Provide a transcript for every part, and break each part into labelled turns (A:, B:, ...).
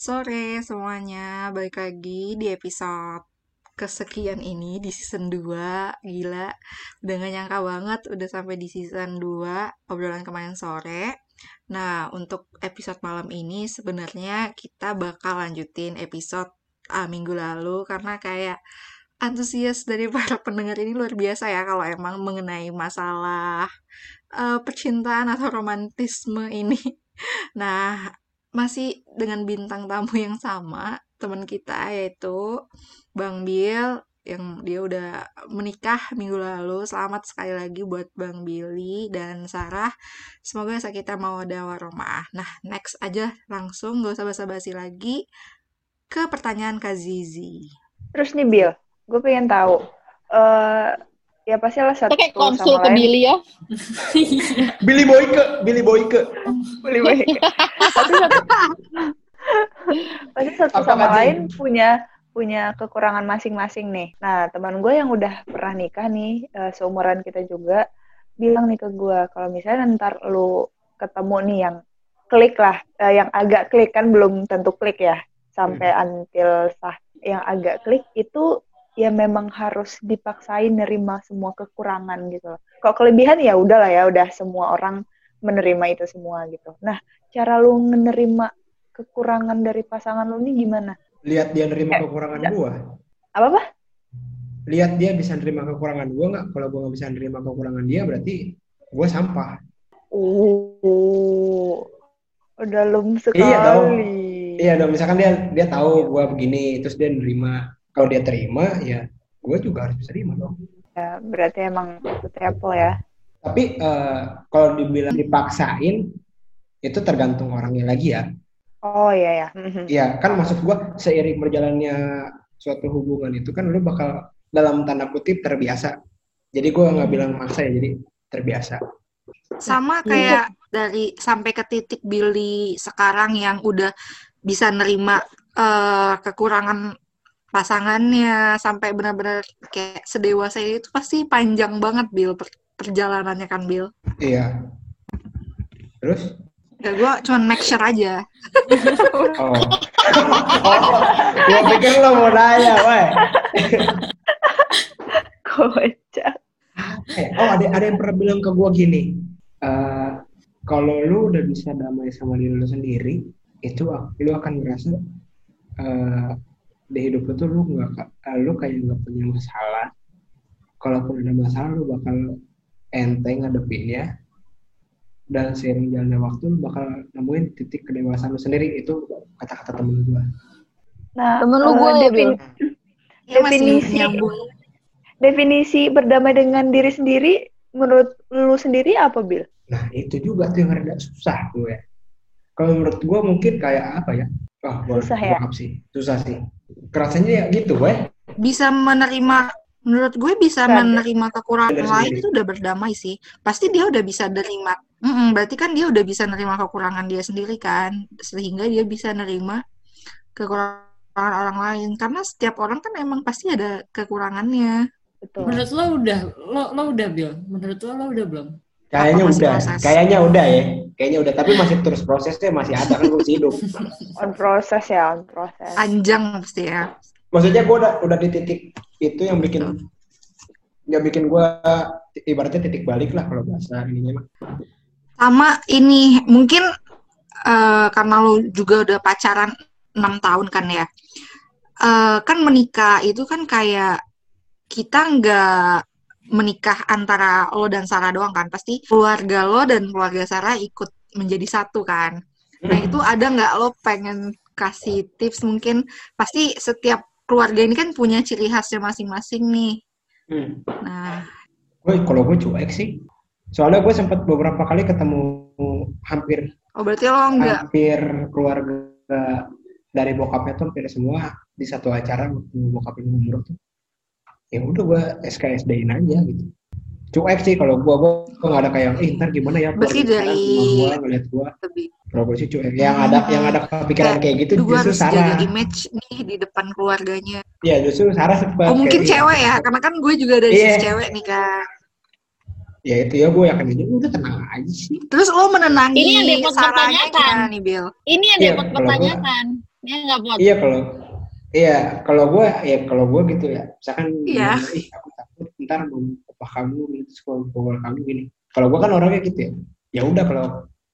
A: Sore semuanya. Balik lagi di episode kesekian ini di season 2. Gila, udah gak nyangka banget udah sampai di season 2 obrolan kemarin sore. Nah, untuk episode malam ini sebenarnya kita bakal lanjutin episode uh, minggu lalu karena kayak antusias dari para pendengar ini luar biasa ya kalau emang mengenai masalah uh, percintaan atau romantisme ini. Nah, masih dengan bintang tamu yang sama, teman kita yaitu Bang Bill yang dia udah menikah minggu lalu. Selamat sekali lagi buat Bang Billy dan Sarah. Semoga kita mau ada waromah. Nah, next aja langsung gak usah basa-basi lagi ke pertanyaan Kak Zizi.
B: Terus nih Bill, gue pengen tahu. Uh, ya pasti lah satu
C: kayak konsul ke Billy ya?
D: Billy Boyke Billy Boyke.
B: Billy Boyke. Pasti satu pasti satu Apa sama lain punya punya kekurangan masing-masing nih. Nah, teman gue yang udah pernah nikah nih, uh, seumuran kita juga, bilang nih ke gue, kalau misalnya ntar lu ketemu nih yang klik lah, uh, yang agak klik kan belum tentu klik ya, sampai hmm. until sah, yang agak klik itu ya memang harus dipaksain nerima semua kekurangan gitu loh. Kalau kelebihan ya udahlah ya, udah semua orang menerima itu semua gitu. Nah, cara lu menerima kekurangan dari pasangan lu ini gimana?
D: Lihat dia nerima eh, kekurangan gua.
B: Apa apa?
D: Lihat dia bisa nerima kekurangan gua nggak? Kalau gua nggak bisa nerima kekurangan dia, berarti gua sampah.
B: Oh, udah lum sekali.
D: Iya dong. Iya dong. Misalkan dia dia tahu gua begini, terus dia nerima kalau dia terima ya gue juga harus bisa terima dong.
B: Ya, berarti emang apple ya.
D: Tapi uh, kalau dibilang dipaksain itu tergantung orangnya lagi ya.
B: Oh iya ya
D: iya kan maksud gue seiring berjalannya suatu hubungan itu kan lu bakal dalam tanda kutip terbiasa. Jadi gue nggak hmm. bilang maksa ya jadi terbiasa.
A: Sama kayak dari sampai ke titik Billy sekarang yang udah bisa nerima uh, kekurangan pasangannya sampai benar-benar kayak sedewasa itu pasti panjang banget Bill per perjalanannya kan Bill.
D: Iya. Terus?
A: Ya gue cuma make sure aja.
D: oh. oh. Gue pikir lo mau nanya, weh.
B: Kocak.
D: Eh, oh ada ada yang pernah bilang ke gue gini. Uh, kalau lu udah bisa damai sama diri lu sendiri, itu lu akan merasa uh, di hidup lu tuh lu nggak eh, lu kayak nggak punya masalah. Kalaupun ada masalah lu bakal enteng ngadepinnya dan seiring jalannya waktu lu bakal nemuin titik kedewasaan lu sendiri. Itu kata-kata temen gue
B: nah temen lu gue uh, defin ya, definisi definisi berdamai dengan diri sendiri menurut lu sendiri apa bil?
D: Nah itu juga tuh yang rada susah gue ya kalau menurut gue mungkin kayak apa ya? Wah, oh, susah ya? sih, susah sih kerasanya ya gitu gue
A: bisa menerima menurut gue bisa menerima kekurangan lain itu udah berdamai sih. Pasti dia udah bisa nerima. Mm -mm, berarti kan dia udah bisa nerima kekurangan dia sendiri kan. Sehingga dia bisa nerima kekurangan orang lain. Karena setiap orang kan emang pasti ada kekurangannya.
C: Betul. menurut lo udah lo lo udah bil menurut lo lo udah belum
D: kayaknya udah proses? kayaknya udah ya. Kayaknya udah tapi masih terus prosesnya masih ada kan gue hidup.
B: On proses ya on proses
A: panjang pasti ya.
D: Maksudnya gue udah udah di titik itu yang bikin yang bikin gue ibaratnya titik balik lah kalau bahasa ininya mah.
A: Sama ini mungkin uh, karena lo juga udah pacaran enam tahun kan ya. Uh, kan menikah itu kan kayak kita nggak menikah antara lo dan Sarah doang kan? Pasti keluarga lo dan keluarga Sarah ikut menjadi satu kan? Nah hmm. itu ada nggak lo pengen kasih tips mungkin? Pasti setiap keluarga ini kan punya ciri khasnya masing-masing nih. Hmm. nah.
D: Gue kalau gue cuek sih. Soalnya gue sempat beberapa kali ketemu hampir
A: oh berarti lo enggak
D: hampir keluarga dari bokapnya tuh hampir semua di satu acara bokapnya umur tuh ya udah gue SKSD-in aja gitu cuek sih kalau gue gue nggak ada kayak eh ntar gimana ya
A: berarti dari
D: gue ngeliat gue kalau gue sih cuek yang ada yang ada kepikiran kayak gitu
A: gue justru harus Sarah jaga image nih di depan keluarganya
D: iya justru Sarah
A: oh mungkin cewek ya karena kan gue juga dari yeah. cewek nih kan
D: ya itu ya gue yakin aja udah tenang aja sih
A: Terus lo menenangi
E: Ini yang
A: Sarahnya
E: pertanyakan.
A: nih, Bill?
E: Ini yang
D: Iya,
E: dapat
D: kalau
E: pertanyakan. Ya nggak pot.
D: iya kalau iya kalau gue ya kalau gue gitu ya. Misalkan
A: Iya.
D: ih aku takut ntar mau apa kamu gitu pukul kamu gini. Kalau gue kan orangnya gitu ya. Ya udah kalau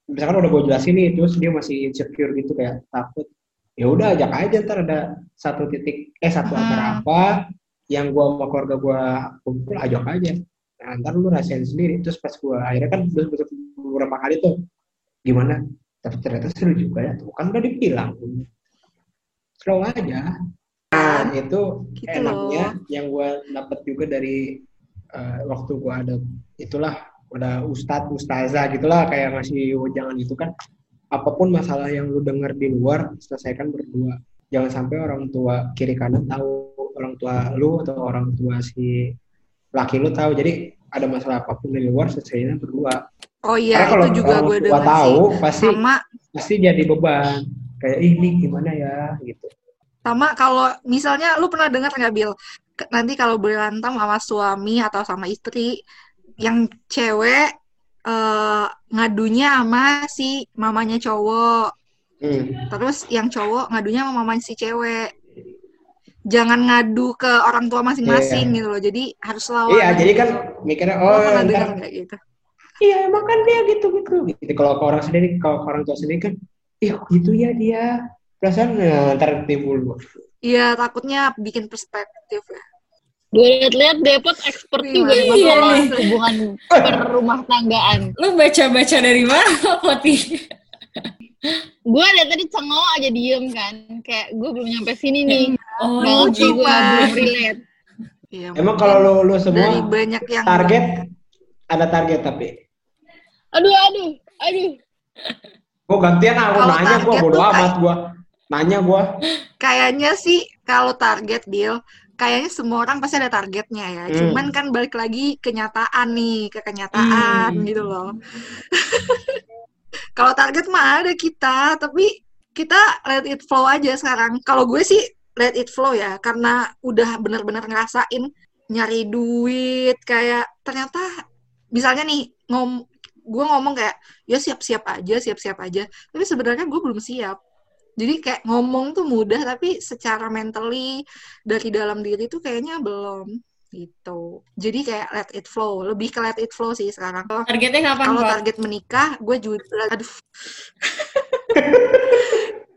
D: misalkan udah gue jelasin nih terus dia masih insecure gitu kayak takut ya udah ajak aja ntar ada satu titik eh satu
A: Hmm.
D: acara apa yang gue sama keluarga gue kumpul ajak aja. Nah, ntar lu rasain sendiri. Terus pas gue akhirnya kan beberapa kali tuh gimana? Tapi ternyata seru juga ya. Tuh kan udah dibilang slow aja. Nah itu
A: Gitu
D: enaknya yang gue dapet juga dari eh, waktu gue ada itulah ada ustadz ustazah gitulah kayak ngasih jangan itu kan. Apa pun masalah yang lu denger di luar selesaikan berdua. Jangan sampai orang tua kiri kanan tahu orang tua lu atau orang tua si laki lu tahu. Jadi ada masalah apa pun di luar selesainya berdua.
A: Oh iya,
D: Karena kalau
A: itu juga
D: orang
A: gue dengar
D: tahu
A: sih.
D: pasti
A: Sama.
D: pasti jadi beban kayak "Ih, ini gimana ya gitu
A: sama kalau misalnya lu pernah dengar nggak Bill? Ke- Nanti kalau berantem sama suami atau sama istri, yang cewek eh, ngadunya sama si mamanya cowok,
D: Hmm.
A: terus yang cowok ngadunya sama mamanya si cewek. Jangan ngadu ke orang tua masing-masing gitu loh. Jadi harus lawan.
D: iya jadi kan mikirnya oh
A: pernah dengar nggak gitu?
D: iya emang kan dia gitu gitu gitu kalau ke orang sendiri kalau ke orang tua sendiri kan ih gitu ya dia perasaan nah, ntar timbul
A: Iya, takutnya bikin perspektif ya.
E: Gue lihat-lihat Depot expert
A: Iya,
E: juga ya
C: iya
E: masalah hubungan perumah tanggaan.
C: Lu baca-baca dari mana, Poti?
E: Gue dari tadi cengok aja diem kan. Kayak gue belum nyampe sini nih.
C: Oh,
E: gue
A: cuma.
E: belum relate.
A: Iya,
D: emang kalau lu, lu
A: dari
D: semua
A: banyak yang
D: target ada target tapi
E: Aduh, aduh, aduh.
D: Gua gantian ah gua
A: Kalau
D: nanya
A: target
D: bodo amat gua nanya gua
A: kayaknya sih kalau target deal kayaknya semua orang pasti ada targetnya ya.
D: Hmm.
A: Cuman kan balik lagi kenyataan nih, ke kenyataan
C: Hmm.
A: gitu loh. kalau target mah ada kita, tapi kita let it flow aja sekarang. Kalau gue sih let it flow ya, karena udah bener-bener ngerasain nyari duit kayak ternyata misalnya nih ngom gue ngomong kayak ya siap-siap aja, siap-siap aja. Tapi sebenarnya gue belum siap. Jadi kayak ngomong tuh mudah tapi secara mentally dari dalam diri tuh kayaknya belum gitu. Jadi kayak let it flow, lebih ke let it flow sih sekarang. Kalau
C: Targetnya kapan,
A: kalau target menikah, gue juga aduh.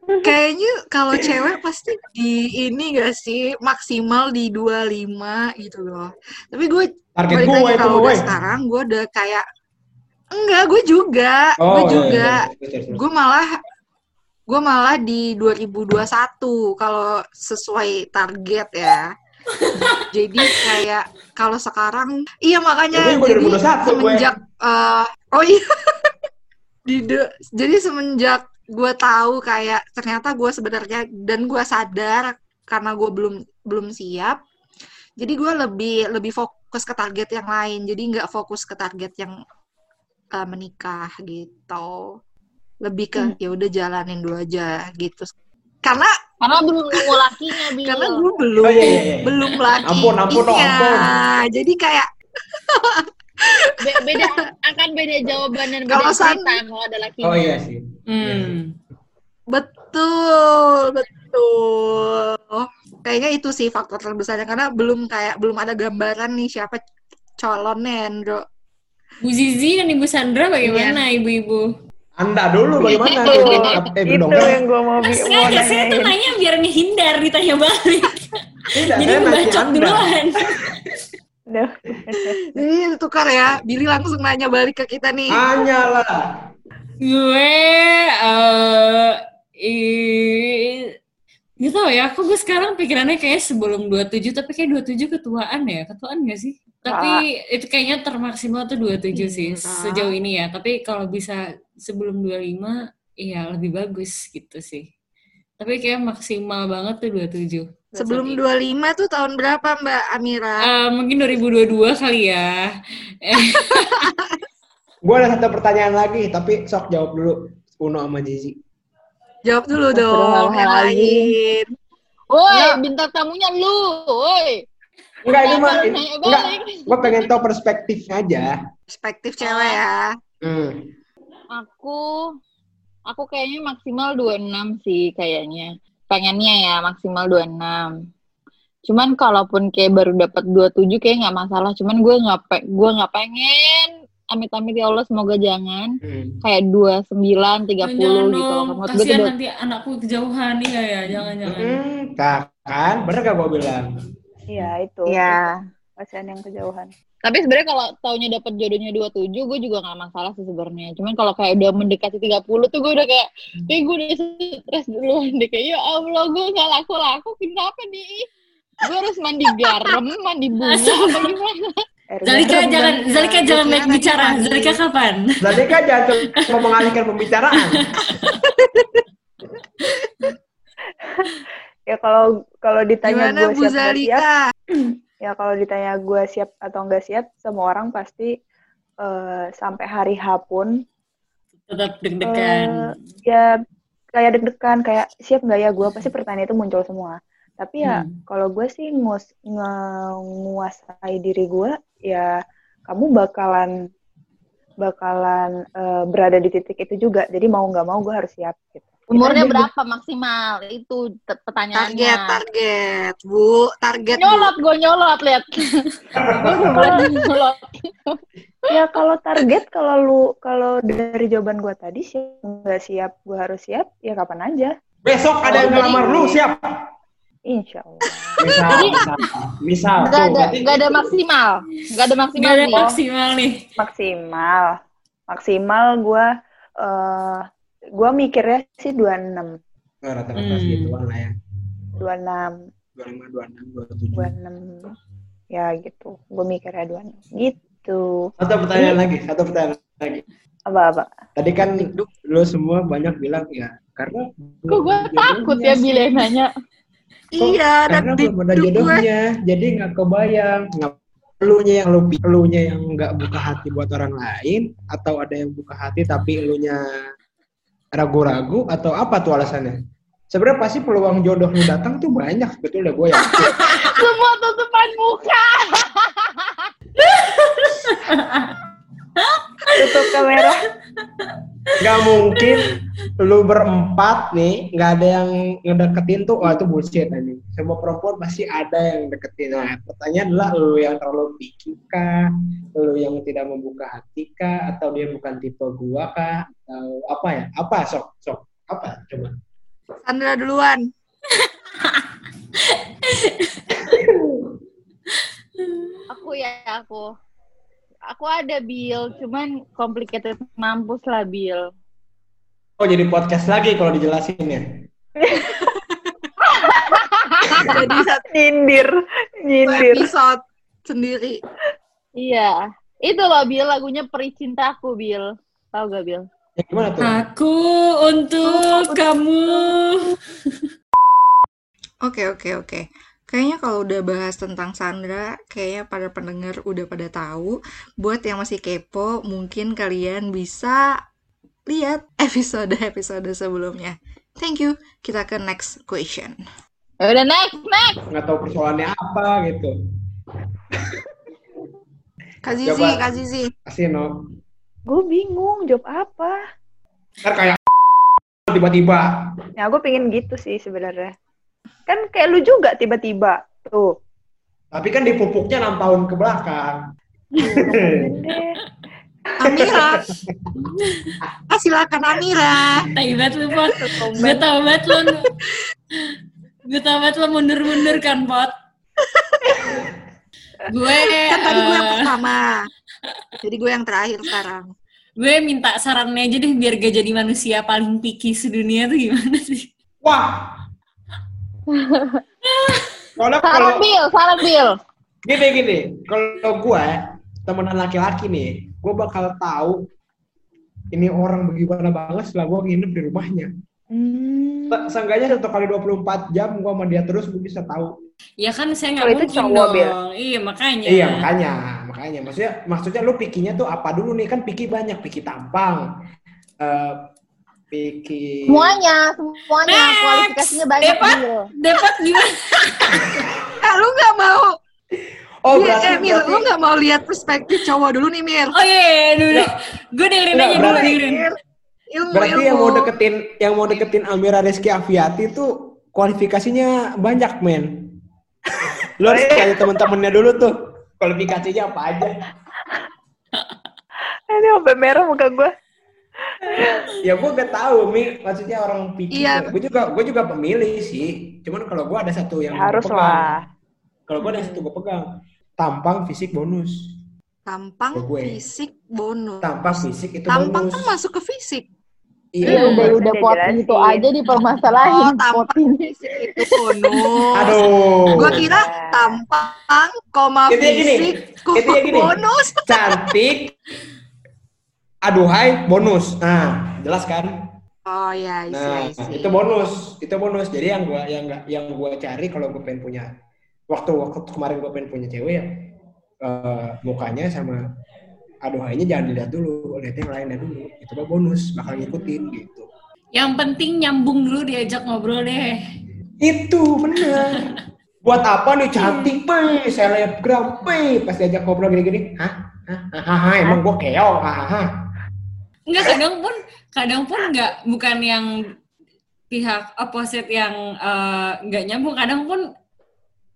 A: Kayaknya kalau cewek pasti di ini gak sih maksimal di 25 gitu loh. Tapi gue
D: target
A: balik
D: gua
A: lagi
D: itu
A: kalau udah sekarang gue udah kayak enggak, gue juga, gue
D: oh iya,
A: juga.
D: iya, iya, iya.
A: gue malah gue malah di 2021 kalau sesuai target ya. Jadi kayak kalau sekarang iya makanya
D: Ya, gue
A: jadi
D: 2021 gue.
A: semenjak eh, oh iya. Di de- jadi semenjak gue tahu kayak ternyata gue sebenarnya dan gue sadar karena gue belum belum siap jadi gue lebih lebih fokus ke target yang lain. Jadi nggak fokus ke target yang eh, menikah gitu lebih ke
E: Hmm.
A: ya udah jalanin dulu aja gitu karena
E: Karena belum nemu lakinya, Bil.
A: karena gue belum
D: Oh, iya, iya,
A: belum lagi
D: Ampun, ampun, dong,
A: Iya,
D: ampun.
A: jadi kayak
E: Be- beda akan beda jawaban dan beda
A: Kalau
E: cerita kalau ada lakinya.
D: oh iya sih
C: Hmm.
A: betul betul kayaknya itu sih faktor terbesarnya karena belum kayak belum ada gambaran nih siapa calonnya Andro
C: Bu Zizi dan Ibu Sandra bagaimana, Ibu-ibu?
D: anda dulu bagaimana? Tuh eh
B: itu yang gue mau, bi- mau
C: Sengaja saya tuh nanya biar ngehindar ditanya balik.
D: tidak
C: Jadi ngebacot
D: anda.
C: duluan.
A: Ini tukar ya. Billy langsung nanya balik ke kita nih.
D: Hanya lah
C: gue eh i- Gak tau ya, aku gue sekarang pikirannya kayak sebelum 27, tapi kayak 27 ketuaan ya, ketuaan gak sih? Tapi itu kayaknya termaksimal tuh 27 sih,
A: Enggak.
C: sejauh ini ya. Tapi kalau bisa sebelum 25, iya lebih bagus gitu sih. Tapi kayak maksimal banget tuh 27.
A: sebelum
C: Saat
A: 25 tuh tahun berapa Mbak Amira
C: Eh, mungkin 2022 kali ya. Eh,
D: gue ada satu pertanyaan lagi tapi sok jawab dulu Uno sama Zizi
A: jawab dulu dong yang lain
E: Woi, bintang tamunya lu, woi.
D: Enggak ini mah enggak gue pengen tahu perspektif aja
A: Perspektif cewek ya.
D: Hmm.
E: Aku aku kayaknya maksimal 26 sih kayaknya. Pengennya ya maksimal 26. Cuman kalaupun kayak baru dapat 27 kayak nggak masalah. Cuman gue nggak pe gue nggak pengen amit-amit ya Allah semoga jangan
D: Hmm.
E: kayak 29 30
C: Jangan
E: gitu loh. Menurut gue
C: kasihan
E: udah-
C: nanti anakku kejauhan iya ya, jangan-jangan.
D: Hmm, kan? Bener gak gue bilang?
B: Iya, itu.
E: Iya.
B: Kasihan yang kejauhan.
E: Tapi sebenarnya kalau taunya dapat jodohnya 27, gue juga gak masalah sih sebenarnya. Cuman kalau kayak udah mendekati 30 tuh gue udah kayak, kayak gue udah stres duluan deh. Kayak, ya Allah, gue gak laku-laku. Kenapa nih? Gue harus mandi garam, mandi bunga, apa gimana?
C: Zalika jangan, Zalika jangan
A: Zalika
C: naik bicara. Zalika kapan?
D: Tadi kan jangan coba mengalihkan pembicaraan.
B: Ya kalau kalau ditanya gue siap nggak siap, ya kalau ditanya gue siap atau nggak siap, semua orang pasti eh, sampai hari H pun
C: Tetap deg-degan.
B: eh, ya kayak deg-degan, kayak siap nggak ya gue pasti pertanyaan itu muncul semua. Tapi ya
C: Hmm.
B: kalau gue sih ngus, menguasai diri gue, ya kamu bakalan bakalan eh, berada di titik itu juga. Jadi mau nggak mau gue harus siap. Gitu.
E: Umurnya berapa maksimal? Itu pertanyaannya.
A: Target, target. Bu, target.
E: Nyolot, gue nyolot, lihat. nyolot.
B: Ya kalau target kalau lu kalau dari jawaban gue tadi siap nggak siap gue harus siap ya kapan aja
D: Besok ada yang ngelamar lu siap.
B: insya Allah
D: Misal, misal, misal.
E: Gak
D: tuh,
E: ada, gak ada maksimal. Gak ada maksimal
C: Gak ada
E: nih.
C: maksimal nih.
B: maksimal maksimal gue eh gue mikirnya sih 26
D: Oh, rata-rata
C: Hmm.
D: segituan lah ya.
B: 26
D: 25, 26, 27.
B: 26 ya gitu gue mikirnya 26 gitu
D: Satu pertanyaan lagi, satu pertanyaan lagi.
B: apa apa
D: Tadi kan lu semua banyak bilang ya karena
E: Kok gue takut ya bila yang nanya.
A: Iya,
D: karena
A: di
D: belum ada
A: gue.
D: jodohnya, jadi nggak kebayang. Nggak elunya yang lu elunya yang nggak buka hati buat orang lain, atau ada yang buka hati tapi elunya ragu-ragu atau apa tuh alasannya? Sebenarnya pasti peluang jodoh lu datang tuh banyak sebetulnya gue yakin.
E: Semua tutupan muka.
B: tutup kamera
D: Nggak mungkin lu berempat nih nggak ada yang ngedeketin tuh, wah itu bullshit anjing. Semua perempuan pasti ada yang deketin. Nah, pertanyaan adalah lu yang terlalu picky kah? Lu yang tidak membuka hati kah? Atau dia bukan tipe gua kah? Atau apa ya? Apa sok sok? Apa coba?
A: Sandra duluan.
E: Aku ya, aku. Aku ada Bill, cuman complicated mampus lah Bill.
D: Oh jadi podcast lagi kalau dijelasin ya.
A: Jadi satu
B: nyindir nyindir
A: episode sendiri.
E: Iya. Itu loh Bill, lagunya Peri Cintaku Bill. Tahu gak Bill?
D: Ya, gimana tuh?
C: Aku untuk kamu.
A: Oke, oke, oke. Kayaknya kalau udah bahas tentang Sandra, kayaknya para pendengar udah pada tahu. Buat yang masih kepo, mungkin kalian bisa lihat episode-episode sebelumnya. Thank you. Kita ke next question.
E: Udah next, next.
D: Nggak tahu persoalannya apa gitu.
A: Kak Zizi,
D: Coba.
A: Kak Zizi.
D: Kasih no.
B: gue bingung jawab apa
D: Ntar kayak tiba-tiba.
B: ya gue pengen gitu sih sebenarnya kan kayak lu juga tiba-tiba tuh
D: Tapi kan dipupuknya 6 tahun ke belakang.
A: Amira. ah, silakan Amira.
C: Tai banget lu, Pot. Gue tau banget lu. Gue tau banget lu mundur-mundur kan, Pot. gue
A: Kan tadi gue yang
C: eh,
A: pertama. Jadi gue yang terakhir sekarang.
C: gue minta sarannya aja deh biar gak jadi manusia paling picky sedunia tuh gimana sih?
D: Wah. Soalnya kalau
E: Saran Bill, saran Bill.
D: gini gini, kalau gue temenan laki-laki nih, gue bakal tahu ini orang bagaimana banget setelah gue nginep di rumahnya.
B: Hmm.
D: Se- Seenggaknya satu kali 24 jam gue sama dia terus gue bisa tahu.
C: Ya kan saya nggak
B: Kalau itu
C: mungkin
B: cowok,
C: dong. Iya makanya.
D: Iya makanya, makanya maksudnya maksudnya lu pikinya tuh apa dulu nih kan piki banyak, piki tampang, eh piki
E: Semuanya, semuanya.
C: Next.
E: Kualifikasinya banyak. Bill.
C: Dapat gimana?
A: Ah, lu gak mau?
D: Oh,
A: Iya,
D: berarti,
A: eh, Mil,
D: berarti,
A: lu nggak mau lihat perspektif cowok dulu nih, Mil?
C: Oh iya, iya, dulu. Gue dengerin
D: Nggak,
C: aja dulu,
D: berarti-
C: dengerin.
A: Ilmu,
D: berarti
A: ilmu.
D: yang mau deketin yang mau deketin Amira Rizky Aviati tuh kualifikasinya banyak, men. Lo harus cari temen-temennya dulu tuh. Kualifikasinya apa aja.
B: Ini sampai merah muka gue.
D: Ya gue gak tahu, Mi. Maksudnya orang pikir.
A: Iya.
D: Gue juga gue juga pemilih sih. Cuman kalau gue ada satu yang
B: Harus
D: pegang.
B: lah.
D: Kalau gue ada satu gue pegang. Tampang fisik bonus.
A: Tampang,
D: gue.
A: fisik, bonus.
D: Tampang fisik itu
A: Tampang
D: bonus.
A: kan masuk ke fisik.
E: Iya,
D: Iya.
E: udah udah pot
B: jelasin.
E: itu aja dipermasalahin.
A: Oh, tampang fisik itu bonus.
D: Aduh.
A: Gua kira tampang, koma
D: Intinya gini,
A: fisik, koma
D: intinya gini.
A: bonus.
D: cantik. Aduhai bonus. Nah, jelas kan?
A: Oh ya, isi,
D: Nah,
A: isi.
D: itu bonus, itu bonus. Jadi yang gua yang nggak yang gua cari kalau gue pengen punya waktu waktu kemarin gue pengen punya cewek ya eh, mukanya sama aduhainya jangan dilihat dulu, lihat yang lainnya dulu. Itu mah bonus, bakal ngikutin gitu.
C: Yang penting nyambung dulu diajak ngobrol deh.
D: Itu bener. Buat apa nih cantik, pe, selebgram, pe, pas diajak ngobrol gini-gini, hah? Hah? Hah? Hah? Emang gua keong, hah? Hah?
C: Enggak, kadang pun, kadang pun enggak, bukan yang pihak opposite yang eh, nggak nyambung. Kadang pun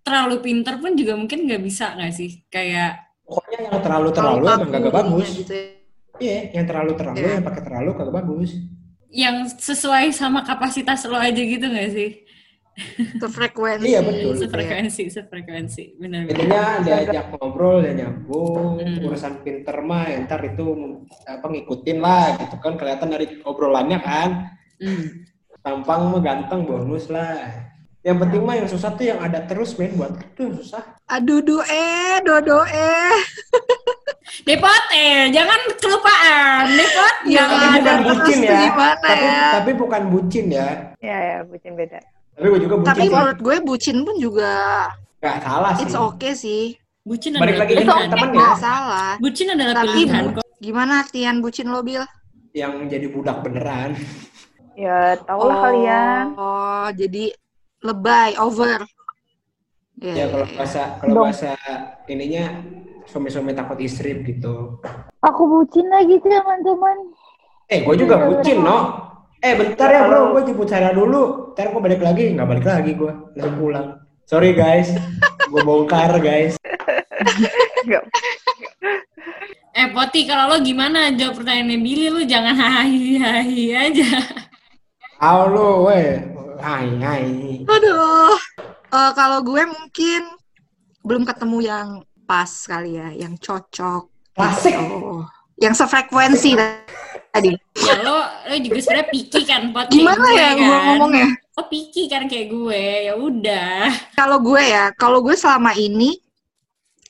C: terlalu pinter pun juga mungkin nggak bisa nggak sih? Kayak
D: Pokoknya yang terlalu-terlalu
A: Kalau
D: emang kagak
A: aku
D: bagus.
A: gitu ya.
D: Iya, yang terlalu-terlalu,
A: Iya.
D: yang pakai terlalu kagak bagus.
C: yang sesuai sama kapasitas lo aja gitu nggak sih?
A: Sefrekuensi.
D: Iya, betul.
A: gitu ya.
C: Sefrekuensi, sefrekuensi, benar-benar.
D: Intinya diajak ngobrol, dia nyambung,
C: Hmm.
D: urusan pinter mah ya ntar itu apa ngikutin lah gitu kan kelihatan dari obrolannya kan.
C: Hmm.
D: Tampang mah ganteng bonus lah. Yang penting mah yang susah tuh yang ada terus main buat itu susah.
A: Aduh, du eh, dodo eh.
C: Depot eh, jangan kelupaan. Depot
A: Yang
D: Tapi
A: ada
D: bukan
A: terus
D: bucin ya.
A: gimana
D: Tapi
A: ya?
D: tapi bukan bucin ya.
B: Ya, ya, bucin beda.
D: Tapi gue juga bucin
A: Tapi
D: sih.
A: menurut gue bucin pun juga
D: Gak salah sih.
A: it's okay sih.
C: Bucin
D: Balik lagi ke teman-teman ya.
A: Nggak salah.
C: Bucin adalah
A: Tapi
C: pilihan
A: bu-
C: kok.
A: gimana artian bucin lo, Bil?
D: Yang jadi budak beneran.
B: Ya, tau lah kalian.
A: Oh, jadi lebay, over.
D: Ya kalau bahasa kalau
E: Dong.
D: bahasa ininya suami-suami takut istri gitu.
E: Aku bucin lagi teman-teman.
D: Eh, gue juga bucin, no. Eh, bentar ya bro, gue jemput Sarah dulu. Ntar gue balik lagi. Nggak balik lagi gue. Langsung pulang. Sorry guys. gue bongkar guys.
C: Eh Poti, kalau lo gimana jawab pertanyaannya Billy, lu jangan hahi hahi aja.
D: Aw lu, weh. Hai, hai.
A: Aduh. Eh, kalau gue mungkin belum ketemu yang pas kali ya, yang cocok.
D: Klasik.
A: Oh, yang sefrekuensi tadi.
C: Ya lo, lo juga sebenarnya picky kan Pot
A: Gimana
C: gue,
A: ya gue
C: kan?
A: ngomongnya?
C: Oh picky kan kayak gue, ya udah.
A: Kalau gue ya, kalau gue selama ini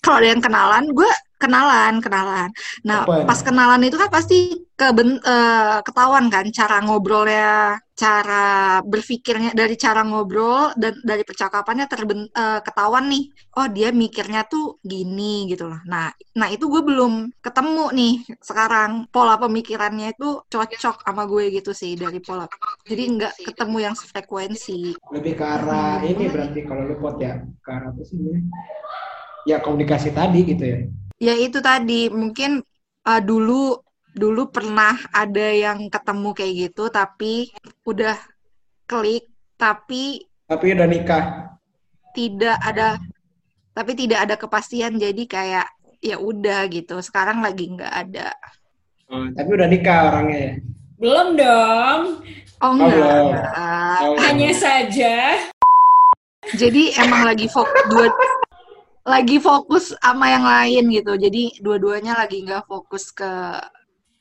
A: kalau ada yang kenalan, gue kenalan, kenalan. Nah,
D: Apa?
A: pas kenalan itu kan pasti keben, eh, ketahuan kan cara ngobrolnya, cara berpikirnya dari cara ngobrol dan dari percakapannya terben, eh, ketahuan nih. Oh, dia mikirnya tuh gini gitu loh. Nah, nah itu gue belum ketemu nih sekarang pola pemikirannya itu cocok sama gue gitu sih dari pola. Jadi nggak ketemu yang sefrekuensi.
D: Lebih ke arah ini berarti kalau lu pot ya. Ke arah apa sih ini? Ya komunikasi tadi gitu ya.
A: Ya itu tadi mungkin uh, dulu dulu pernah ada yang ketemu kayak gitu tapi udah klik tapi
D: Tapi udah nikah.
A: tidak ada tapi tidak ada kepastian jadi kayak ya udah gitu sekarang lagi nggak ada
D: Oh, tapi udah nikah orangnya ya.
C: Belum dong,
A: oh
D: Oh,
A: enggak,
D: belum.
A: enggak.
D: Oh,
C: hanya saja.
A: jadi emang lagi fokus dua lagi fokus sama yang lain gitu jadi dua-duanya lagi nggak fokus ke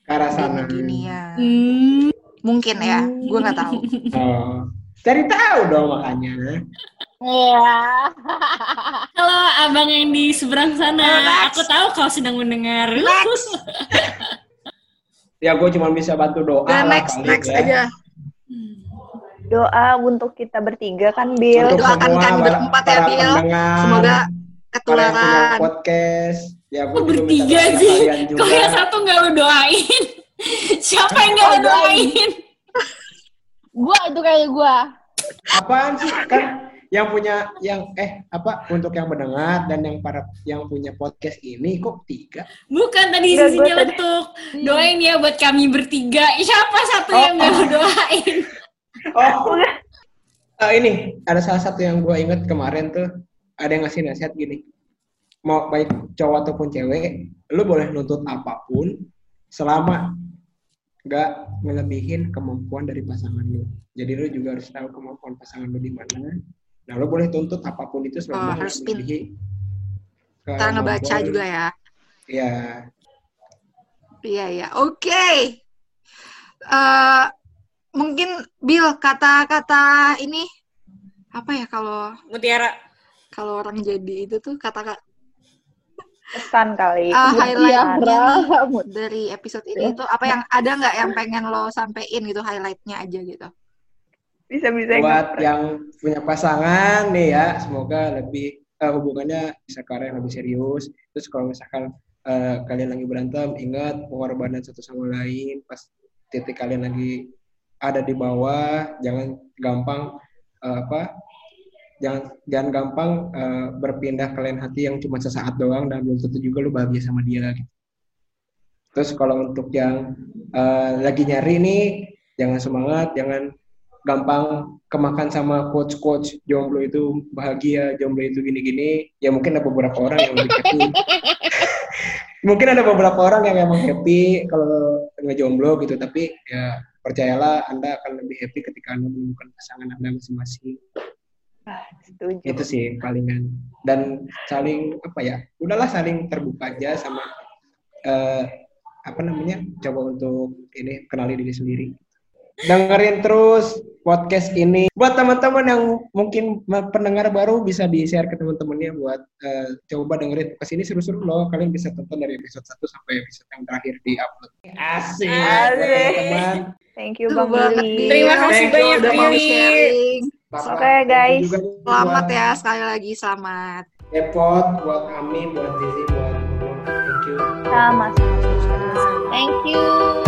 D: ke arah sana.
A: gini-ginian
C: Hmm,
A: mungkin ya gue nggak tahu
D: Oh. Cari tahu dong makanya.
E: Iya.
C: Halo abang yang di seberang sana,
A: next.
C: aku tahu kau sedang mendengar.
D: Ya gue cuma bisa bantu doa
A: Udah
D: lah
A: next next
D: ya.
A: aja
B: Doa untuk kita bertiga kan, Bill.
D: Untuk
A: Doakan
D: semua
A: kami berempat ya,
D: para
A: Bil.
D: pendengar,
A: semoga ketularan
D: podcast. Ya minta
C: bertiga sih? Kok yang satu nggak lu doain? Siapa yang nggak lu doain?
E: Gua itu kayak gua.
D: Apaan sih? Kan yang punya yang eh apa untuk yang mendengar dan yang para yang punya podcast ini kok tiga?
C: Bukan tadi
B: Enggak,
C: sisinya
B: gua tadi-
C: letuk. Doain ya buat kami bertiga. Siapa satu
D: Oh.
C: yang mau doain?
D: Oh, eh, ini ada salah satu yang gue inget kemarin tuh ada yang ngasih nasihat gini. Mau baik cowok ataupun cewek, lu boleh nuntut apa pun selama nggak ngelebihin kemampuan dari pasangan lu. Jadi lu juga harus tahu kemampuan pasangan lu di mana. Nah, lu boleh tuntut apa pun itu
A: Oh,
D: selama nggak
A: harus
D: melebihi
A: Kita ngebaca juga ya.
D: Iya.
A: Iya, iya. Oke. Eh, mungkin Bill kata-kata ini apa ya kalau
C: Mutiara.
A: kalau orang jadi itu tuh kata
B: Pesan kali.
A: Ah, highlight-nya dari episode ini tuh apa yang ada nggak yang pengen lo sampein gitu highlightnya aja gitu.
B: Bisa-bisa
D: buat yang punya pasangan nih ya semoga lebih eh, hubungannya bisa ke arah yang lebih serius. Terus kalau misalkan eh, kalian lagi berantem ingat pengorbanan satu sama lain. Pas titik kalian lagi ada di bawah jangan gampang eh, apa jangan jangan gampang eh, berpindah ke lain hati yang cuma sesaat doang dan belum tentu juga lu bahagia sama dia gitu. Terus kalau untuk yang eh, lagi nyari nih jangan semangat, jangan gampang kemakan sama coach-coach jomblo itu bahagia, jomblo itu gini-gini. Ya mungkin ada beberapa orang yang lebih happy. mungkin ada beberapa orang yang emang happy kalau ngejomblo gitu, tapi ya percayalah Anda akan lebih happy ketika Anda menemukan pasangan Anda masing-masing.
B: Ah, setuju.
D: Itu sih palingan. Dan saling apa ya? Udahlah saling terbuka aja sama eh, apa namanya? Coba untuk ini kenali diri sendiri. Dengerin terus podcast ini. Buat teman-teman yang mungkin pendengar baru bisa di-share ke teman-temannya buat eh, coba dengerin podcast ini seru-seru loh. Kalian bisa tonton dari episode 1 sampai episode yang terakhir di upload. Asik. buat
B: Asik.
D: teman-teman.
B: Thank you Bang Billy.
C: Terima kasih
D: Thank
C: banyak Billy.
B: Oke, guys.
D: juga
A: Selamat
D: buat
A: ya sekali lagi selamat.
D: Depot, buat Ami, buat Zizi, buat Thank you.
B: Sama.
E: Thank you.